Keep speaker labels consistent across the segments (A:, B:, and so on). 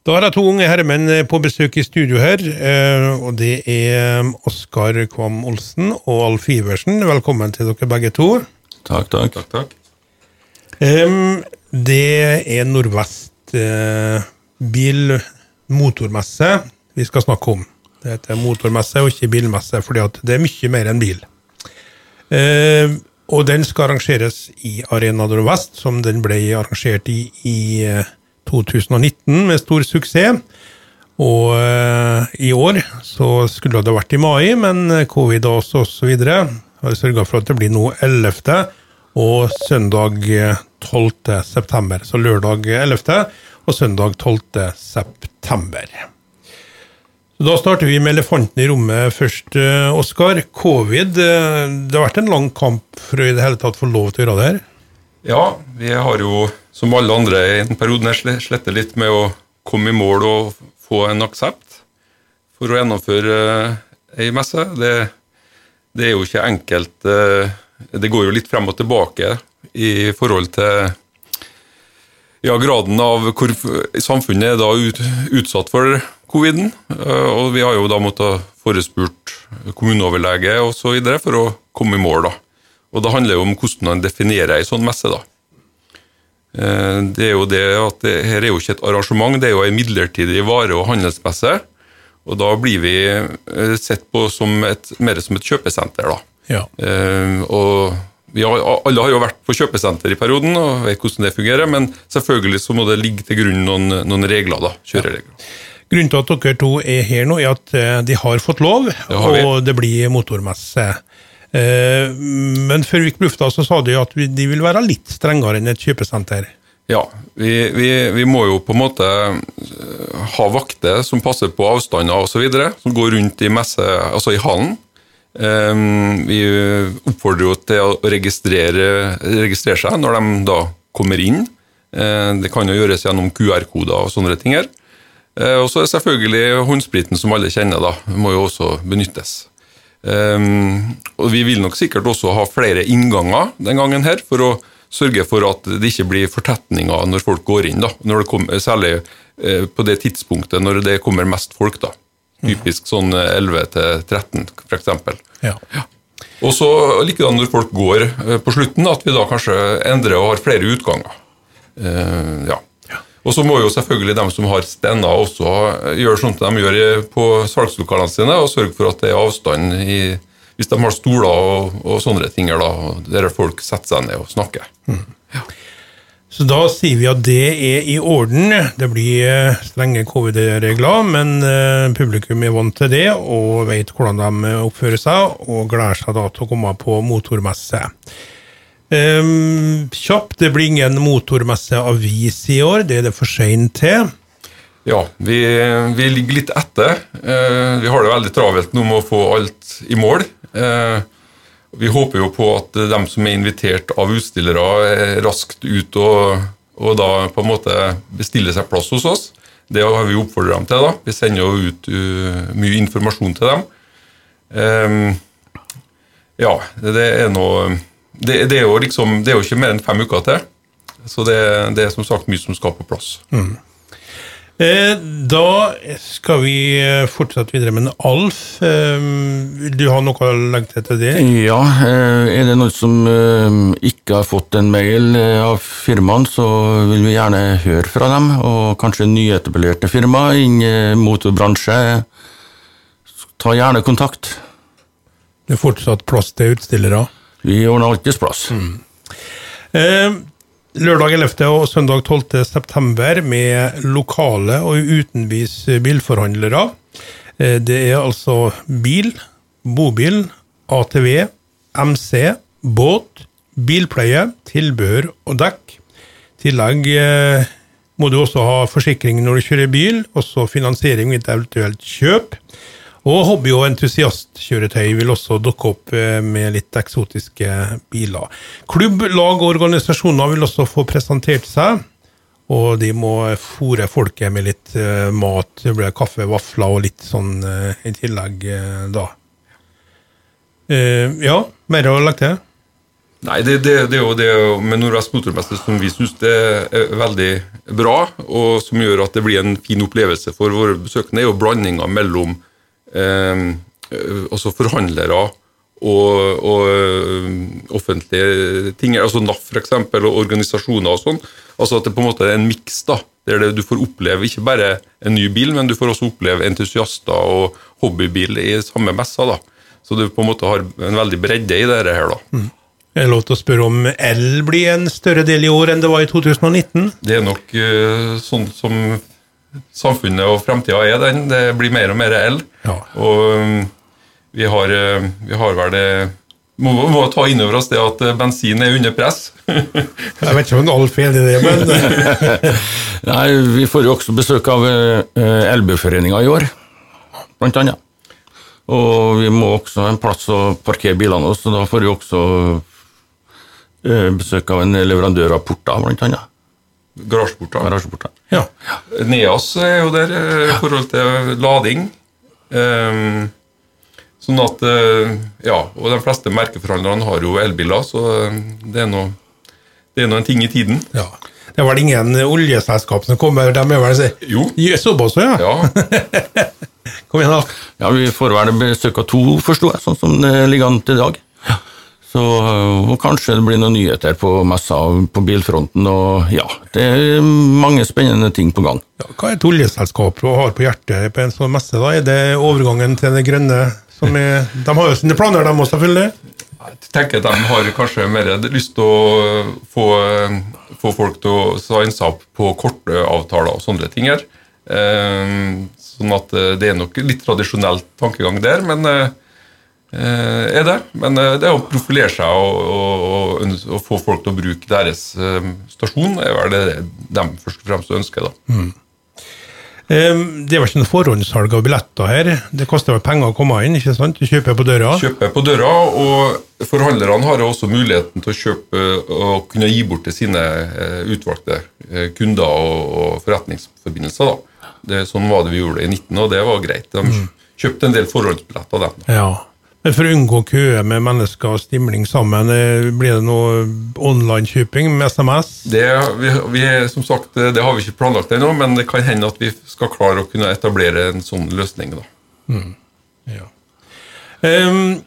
A: Da har jeg to unge herremenn på besøk i studio her, eh, og det er Oskar Kvam Olsen og Alf Iversen. Velkommen til dere begge to.
B: Takk, takk.
C: Takk, takk.
A: Um, Det er Nordvest eh, bilmotormesse vi skal snakke om. Det heter motormesse og ikke bilmesse, fordi det er mye mer enn bil. Eh, og den skal arrangeres i Arena Nordvest, som den ble arrangert i i eh, 2019 med stor suksess. Og eh, i år så skulle det vært i mai, men covid og så, videre har sørga for at det blir nå 11. og søndag eh, 12. september. Så lørdag 11. og søndag 12. september. Så Da starter vi med elefanten i rommet først, eh, Oskar. Covid, eh, det har vært en lang kamp for å i det hele tatt få lov til å gjøre det her.
C: Ja, vi har jo som alle andre i en periode sletter sle- litt med å komme i mål og få en aksept for å gjennomføre eh, ei messe. Det, det er jo ikke enkelt. eh, Det går jo litt frem og tilbake i forhold til ja, graden av hvor samfunnet er da ut, utsatt for coviden. eh, Og vi har jo da måttet forespurt kommuneoverlege videre for å komme i mål. da. Og det handler jo om hvordan man definerer ei sånn messe. da. Eh, Det er jo det at det, Her er jo ikke et arrangement, det er jo en midlertidig vare- og handelsmesse. Og da blir vi eh, sett på som et, mer som et kjøpesenter. da.
A: Ja.
C: Eh, og vi har, alle har jo vært på kjøpesenter i perioden og vet hvordan det fungerer, men selvfølgelig så må det ligge til grunn noen, noen regler, da, kjøreregler.
A: Grunnen til at dere to er her nå, er at de har fått lov,
C: har
A: og det blir motormesse. Eh, Men før vi gikk på lufta, så sa de at de vil være litt strengere enn et kjøpesenter.
C: Ja, vi, vi, vi må jo på en måte eh, ha vakter som passer på avstander osv., som går rundt i messe, altså i hallen. Eh, Vi oppfordrer jo til å registrere, registrere seg når de da kommer inn. Det kan jo gjøres gjennom QR-koder og sånne ting her. Og så er selvfølgelig håndspriten som alle kjenner, da, må jo også benyttes. Um, og Vi vil nok sikkert også ha flere innganger den gangen her, for å sørge for at det ikke blir fortetninger når folk går inn. da, når det kommer, Særlig eh, på det tidspunktet når det kommer mest folk. da, Typisk sånn 11 til 13, f.eks.
A: Ja.
C: Og så likedan når folk går eh, på slutten, at vi da kanskje endrer og har flere utganger. Uh, ja. Og så må jo selvfølgelig de som har stender også gjøre sånn som de gjør på salgslokalene sine, og sørge for at det er avstand i Hvis de har stoler og, og sånne ting, da, der folk setter seg ned og snakker.
A: Så da sier vi at det er i orden. Det blir eh, strenge covid-regler, men eh, publikum er vant til det og vet hvordan de oppfører seg, og gleder seg da til å komme på motormesse. Um, kjapt, det blir ingen motormesseavis i år, det er det for seint til.
C: Ja, vi, vi ligger litt etter. Eh, vi har det veldig travelt nå med å få alt i mål. Eh, vi håper jo på at de som er invitert av utstillere, er raskt ut og, og da på en måte bestiller seg plass hos oss. Det har vi oppfordret dem til. da. Vi sender jo ut uh, mye informasjon til dem. Eh, ja, det er noe det, det, er jo liksom, det er jo ikke mer enn fem uker til. Så det, det er som sagt mye som skal på plass.
A: Mm. da skal vi eh, fortsette videre med Alf. Eh, vil du ha noe å legge til til det?
B: Ja, eh, er det noen som eh, ikke har fått en mail eh, av firmaene, så vil vi gjerne høre fra dem, og kanskje nyetablerte firmaer innen eh, motorbransje. Ta gjerne kontakt.
A: Det er fortsatt plass til utstillere.
B: Vi ordner alltids plass.
A: Eh, lørdag 11. og søndag 12. september med lokale og utenbys bilforhandlere. Eh, det er altså bil, bobil, ATV, MC, båt, bilpleie, tilbehør og dekk. I tillegg eh, må du også ha forsikring når du kjører bil, også finansiering ved eventuelt kjøp. Og hobby- og entusiastkjøretøy vil også dukke opp eh, med litt eksotiske biler. Klubb, lag og organisasjoner vil også få presentert seg, og de må fòre folket med litt eh, mat. Det blir kaffe, vafler og litt sånn eh, i tillegg da. Ja, mer å legge til?
C: Nei, det, det, det, er jo det med Nordvest Motormester som vi syns er veldig bra, og som gjør at det blir en fin opplevelse for våre besøkende, er jo blandinga mellom eh, altså forhandlere og, og øh, offentlige ting, altså NAF f.eks., og organisasjoner og sånn. Altså At det på en måte er en miks, da, der du får oppleve ikke bare en ny bil, men du får også oppleve entusiaster og hobbybil i samme messa. da. Så du på en måte har en veldig bredde i dette her. da. Mm.
A: Er det lov til å spørre om el blir en større del i år enn det var i 2019?
C: Det er nok uh, sånn som samfunnet og framtida er, den. Det blir mer og mer el. Ja. Og um, vi har, eh, vi har vel det må, må ta inn over oss det at eh, bensin er under press.
A: jeg vet ikke om Alf er enig i det, men
B: Nei, Vi får jo også besøk av eh, i år, blant annet. Og vi må også ha en plass å parkere bilene hos, så da får vi også besøk av en leverandør av porter, blant annet.
C: Garasjeporter.
B: Garasjeporter.
C: Ja. Neas er jo der i forhold til lading. Um, Sånn at, eh, ja, og De fleste merkeforhandlerne har jo elbiler, så eh, det er noe, det er noe en ting i tiden.
A: Ja. Det er vel ingen oljeselskap som kommer de er vel
C: Jo.
A: Såpass, ja?
C: ja.
A: Kom igjen, da.
B: Ja, Vi får vel av to, forsto jeg, sånn som det ligger an til i dag. Så, og kanskje det blir noen nyheter på messa på bilfronten. og ja, Det er mange spennende ting på gang.
A: Ja, hva er et oljeselskap og har på hjertet på en sånn messe? da? Er det overgangen til det grønne er, de har jo sine planer, de òg, selvfølgelig.
C: Jeg tenker at De har kanskje mer lyst til å få, få folk til å signe seg opp på korte avtaler og sånne ting. her. Eh, sånn at eh, det er nok litt tradisjonell tankegang der, men eh, er det. Men det å profilere seg og, og, og, få folk til å bruke deres stasjon, er vel det de først og fremst ønsker. da. Mm.
A: Det var ikke noe forhåndssalg av billetter her? Det koster vel penger å komme inn? ikke sant? Du kjøper på døra?
C: Kjøper på døra, og forhandlerne har også muligheten til å kjøpe og kunne gi bort til sine eh, utvalgte eh, kunder og forretningsforbindelser. da. Det, sånn var det vi gjorde i 19, og det var greit. De mm. kjøpte en del forhåndsbilletter. dem.
A: Ja. Men For å unngå køer med mennesker og stimling sammen, eh, blir det noe online-kjøping med SMS?
C: Det, vi, vi, som sagt, eh, det har vi ikke planlagt ennå, men det kan hende at vi skal klare å kunne etablere en sånn løsning. da. Mm.
A: Ja. Um,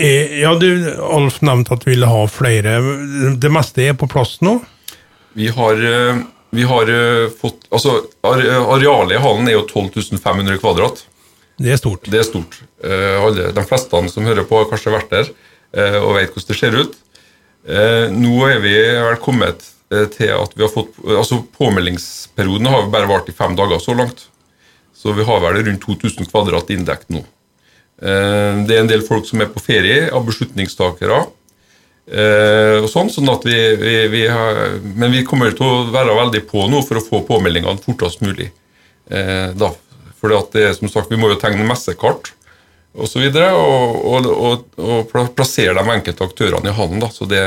A: ja, du, Alf nevnte at du ville ha flere. Det meste er på plass nå? Vi
C: har, vi har fått Altså, arealet i hallen er jo 12 500 kvadrat.
A: Det er stort.
C: Det er stort. Eh, alle, de fleste som hører på, har kanskje vært der eh, og vet hvordan det ser ut. Eh, nå er vi vel kommet til at vi har fått altså Påmeldingsperioden har bare vart i fem dager så langt. Så vi har vel rundt 2000 kvadrat inndekt nå. Det er en del folk som er på ferie, av beslutningstakere. og sånn, sånn at vi, vi, vi har, Men vi kommer til å være veldig på nå for å få påmeldingene fortest mulig. da for det er, som sagt, vi må jo tegne messekart og så videre, og, og, og, og plassere de enkelte aktørene i hallen. Så det,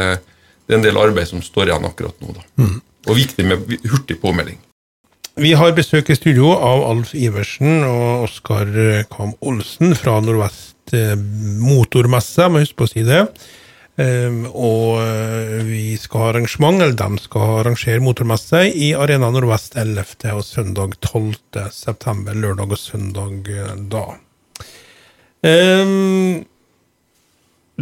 C: det, er en del arbeid som står igjen akkurat nå. Mm. Og viktig med hurtig påmelding.
A: Vi har besøk i studio av Alf Iversen og Oskar Kam Olsen fra Nordvest eh, Motormesse, må huske på å si det. Um, og eh, vi skal ha arrangement, eller de skal arrangere motormesse i Arena Nordvest 11. og søndag 12. september. Lørdag og søndag eh, da. Um,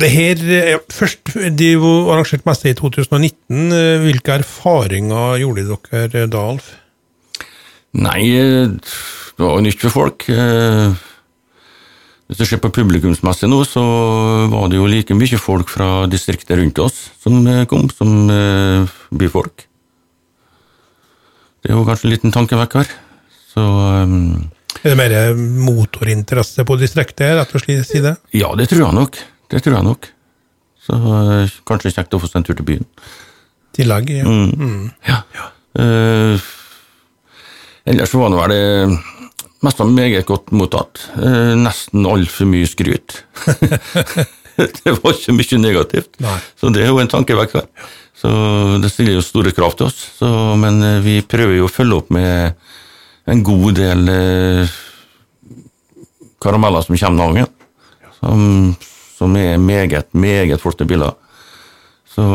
A: det her ja, Først, de arrangerte messe i 2019. Hvilke erfaringer gjorde dere da, Alf?
B: Nei, det var jo nytt for folk. Hvis du ser på publikumsmessig nå, så var det jo like mye folk fra distriktet rundt oss som eh, kom, som uh, byfolk. Det er jo kanskje en liten tankevekker. Så um,
A: Er det mer motorinteresse på distriktet, rett og slett si det?
B: Ja, det tror jeg nok. Det tror jeg nok. Så uh, kanskje kjekt å få seg en tur til byen.
A: Tillegg, ja.
B: Mm. Mm. ja. ja. Uh, ellers var det vel mest av meget godt mottatt. Eh, nesten altfor mye skryt. det var ikke mye negativt,
A: Nei.
B: så det er jo en tankevekker. Så det stiller jo store krav til oss, så, men eh, vi prøver jo å følge opp med en god del eh, karameller som kommer dagen, som, som er meget, meget flotte biler. Så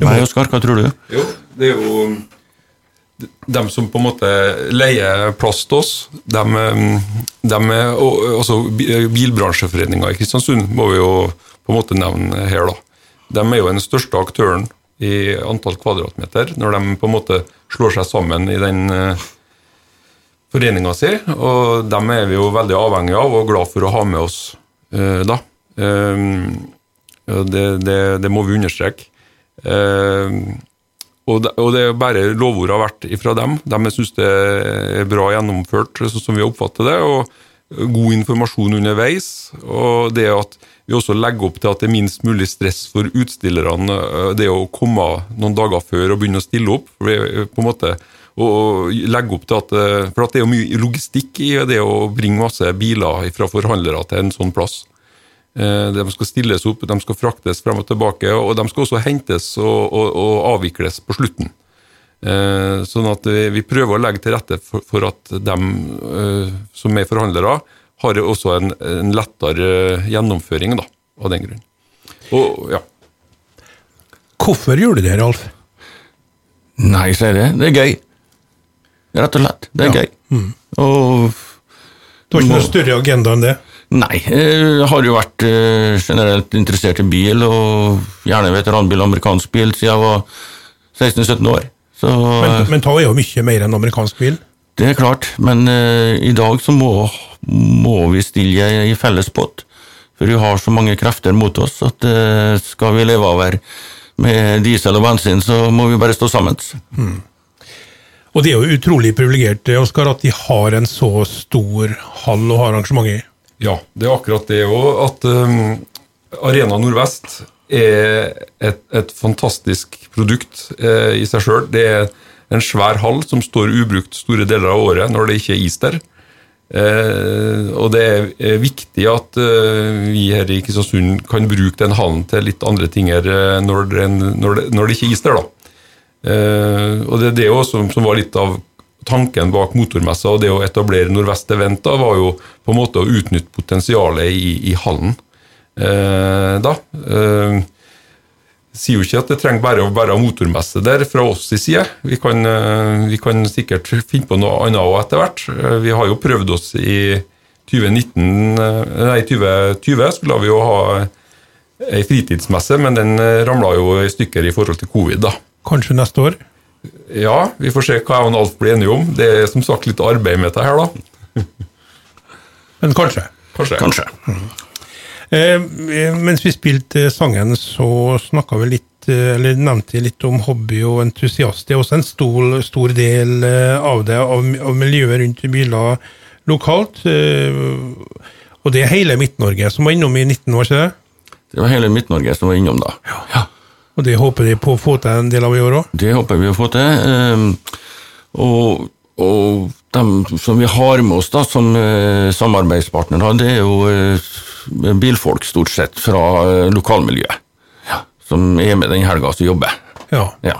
B: Nei, Oskar, hva tror du?
C: Jo, det er jo de som på en måte leier plass til oss, de, de altså Bilbransjeforeninga i Kristiansund må vi jo på en måte nevne her, da. De er jo den største aktøren i antall kvadratmeter når de på en måte slår seg sammen i den uh, foreninga si. Og dem er vi jo veldig avhengige av og glad for å ha med oss da. Det, det, det, må vi understreke. Og det, og det er bare lovord har vært fra dem. De syns det er bra gjennomført, sånn som vi oppfatter det. og God informasjon underveis. Og det at vi også legger opp til at det er minst mulig stress for utstillerne. Det å komme noen dager før og begynne å stille opp. på en måte og legge opp til at, For at det er jo mye logistikk i det å bringe masse biler fra forhandlere til en sånn plass. Eh, de skal stilles opp, de skal fraktes frem og tilbake, og de skal også hentes og, og, og avvikles på slutten. Eh, sånn at vi prøver å legge til rette for, for at de eh, som er forhandlere, har også en, en lettere gjennomføring da, av den grunn. Og, ja.
A: Hvorfor gjør du det, Ralf?
B: Nei, sier det. Det er gøy. Rett og slett. Det er ja. gøy. Mm. Og
A: Du har ikke noe større agenda enn det?
B: Nei, jeg har jo vært uh, generelt interessert i bil, og gjerne veteranbil amerikansk bil siden jeg var 16-17 år.
A: Så, men, men er jo mye mer enn amerikansk bil?
B: Det er klart, men uh, i dag så må, må vi stille i felles pott. For vi har så mange krefter mot oss at uh, skal vi leve over med diesel og bensin, så må vi bare stå sammen. Hmm.
A: Og de er jo utrolig privilegert, Oskar, at de har en så stor hall å ha arrangement i.
C: Ja, det er akkurat det òg. At um, Arena Nordvest er et, et fantastisk produkt eh, i seg sjøl. Det er en svær hall som står ubrukt store deler av året når det ikke er is der. Eh, og det er viktig at eh, vi her i Kristiansund kan bruke den hallen til litt andre ting her eh, når det, når det, når det ikke er is der. da. Eh, og det er det også som, som var litt av tanken bak motormessa og det å etablere Nordvest Event da, var jo på en måte å utnytte potensialet i, i hallen. Eh, da. Eh, sier jo ikke at det trenger bare å være motormesse der fra oss i side. Vi kan, eh, vi kan sikkert finne på noe annet òg etter hvert. Eh, vi har jo prøvd oss i 2019 eh, Nei, 2020 skulle vi jo ha ei fritidsmesse, men den ramla jo i stykker i forhold til covid. da.
A: Kanskje neste år?
C: Ja, vi får se hva jeg og Alf blir enige om. Det er som sagt litt arbeid med dette her, da.
A: Men kanskje.
C: Kanskje.
B: kanskje.
A: Mm. Eh, mens vi spilte sangen, så snakka vi litt eh, eller nevnte litt om hobby og entusiast. Det er også en stor, stor del eh, av det, av, av miljøet rundt biler lokalt. Eh, og det er hele Midt-Norge som var innom i 19 år siden?
B: Det var hele Midt-Norge som var innom da.
A: Ja. ja. Og det håper de på å få til en del av i år òg?
B: Det håper vi å få til. Ehm, og, og de som vi har med oss da, som eh, samarbeidspartnere, det er jo eh, bilfolk stort sett fra eh, lokalmiljøet. Ja. Som er med den helga som jobber.
A: Ja. ja.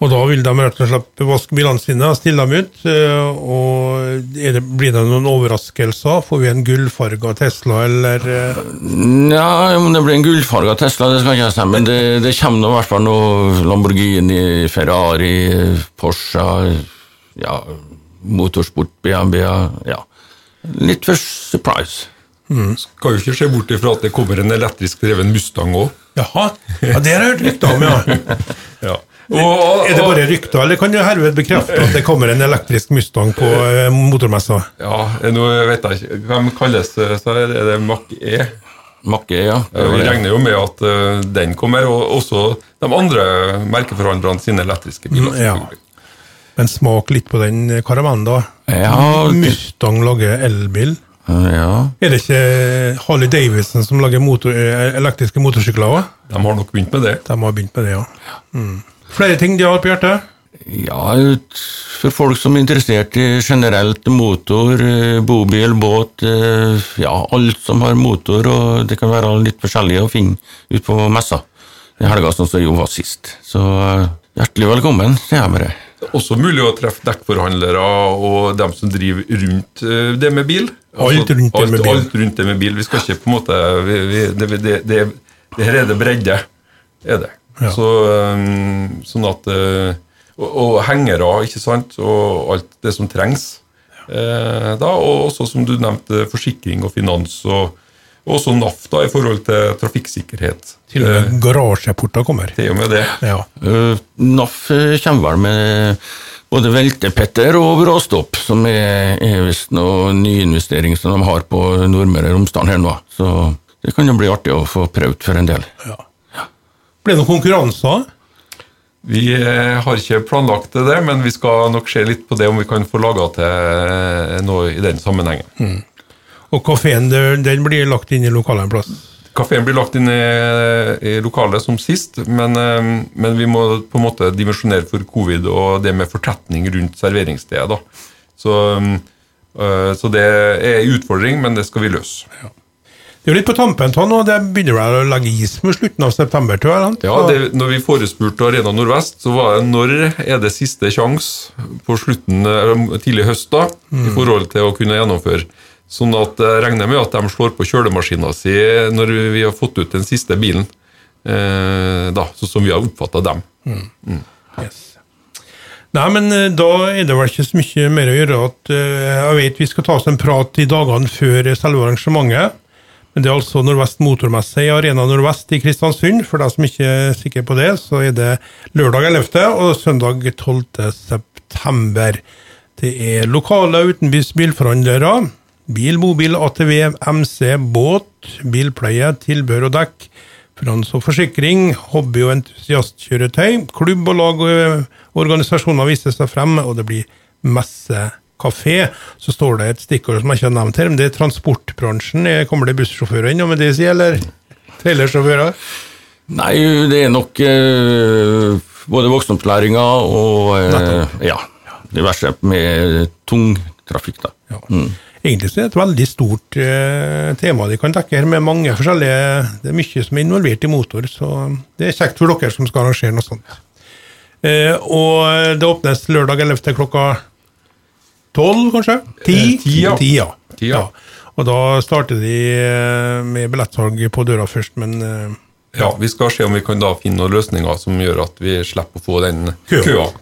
A: Og da vil de rett og slett vaske bilene sine og stille dem ut. Eh, og det, Blir det noen overraskelser? Får vi en gullfarga Tesla, eller? Nja,
B: Ja, om det blir en gullfarga Tesla, det skal ikke jeg si, men det, det kommer i hvert fall noe Lamborghini, Ferrari, Porsche, ja, motorsport, BMW, ja. Litt for surprise.
C: Mm. Skal jo ikke se bort ifra at det kommer en elektrisk dreven Mustang òg.
A: Jaha, ja, det har jeg hørt rykter om, ja. ja. Og, er det bare rykter, eller kan du herved bekrefte at det kommer en elektrisk Mustang på eh, motormessa?
C: Ja, nå vet jeg ikke Hvem kalles det? Så er det Mack E?
B: Mack E, ja.
C: Vi regner jo med at den kommer, og også de andre merkeforhandlerne sine elektriske biler. Mm, ja.
A: Men smak litt på den karamellen, da.
B: Ja,
A: Mustang lager elbil.
B: Ja.
A: Er det ikke Harley Davidson som lager motor, eh, elektriske motorsykler òg?
C: De har nok begynt med det.
A: De har begynt med det, ja. Mm. Flere ting de har på hjertet?
B: Ja, for folk som er interessert i generelt motor, eh, bobil, båt, eh, ja, alt som har motor, og det kan være litt forskjellig å finne ut på messa i helga, sånn som jo var sist. Så eh, hjertelig velkommen, sier jeg bare.
C: Det er også mulig å treffe dekkforhandlere og dem som driver rundt det med bil.
A: Altså, alt rundt det med bil.
C: Alt rundt det med bil. Vi skal ikke på en måte vi, vi, det, det, det, det, her er det bredde, er det.
A: Ja.
C: Så, um, sånn at uh, og, og hengere, ikke sant, og alt det som trengs. Eh, da, og også, som du nevnte, forsikring og finans, og, og også NAF da, i forhold til trafikksikkerhet.
A: Til og med garasjeporter kommer.
C: Til og med det.
A: Ja.
B: Uh, NAF eh, kommer vel med både veltepetter og bråstopp, som er, er visst noe nyinvestering som de har på Nordmøre og Romsdal her nå. Så det kan jo bli artig å få prøvd for en del.
A: ja. Blir det noen konkurranser?
C: Vi eh, har ikke planlagt det, men vi skal nok se litt på det om vi kan få laga til eh, noe i den sammenhengen.
A: Og kafeen den blir lagt inn i lokalet en plass?
C: Kafeen blir lagt inn i, i lokalet som sist, men, eh, men vi må på en måte dimensjonere for covid og det med fortetning rundt serveringsstedet. Så, eh, så det er en utfordring, men det skal vi løse.
A: Det er jo litt på tampen av nå, det begynner vel å legge is mot slutten av september, tror jeg.
C: Ja, det, når vi forespurte Arena Nordvest, så var det når er det siste sjanse på slutten, tidlig høst da, i forhold til å kunne gjennomføre. Sånn at jeg regner med at de slår på kjølemaskina si når vi har fått ut den siste bilen. Eh, da, sånn som vi har oppfatta dem.
A: Yes. Nei, men eh, da er det vel ikke så mye mer å gjøre. at eh, Jeg vet vi skal ta oss en prat i dagene før selve arrangementet. Men det er altså Nordvest Motormesse i Arena Nordvest i Kristiansund. For deg som ikke er sikker på det, så er det lørdag 11. og søndag 12. september. Det er lokale utenbys bilforhandlere. Bil, mobil, ATV, MC, båt, bilpleie, tilbehør og dekk. Finans og forsikring, hobby- og entusiastkjøretøy. Klubb og lag og organisasjoner viser seg frem, og det blir messe kafé. Så står det et stikkord som jeg ikke har nevnt her, men det er transportbransjen. Kommer det bussjåfører inn, med det de sier, eller trailersjåfører?
B: Nei, det er nok eh, både voksenopplæringa og eh, ja, verste med tung trafikk. da.
A: Ja. Egentlig så er det et veldig stort eh, tema de kan dekke her, med mange forskjellige Det er mye som er involvert i motor, så det er kjekt for dere som skal arrangere noe sånt. Eh, og det åpnes lørdag 11. klokka tolv, kanskje? Ti?
C: Eh, ti, ja. Ja.
A: Og da starter de eh, med billettsalg på døra først, men eh,
C: Ja, Vi skal se om vi kan da finne noen løsninger som gjør at vi slipper å få den
A: Køa.
C: køa.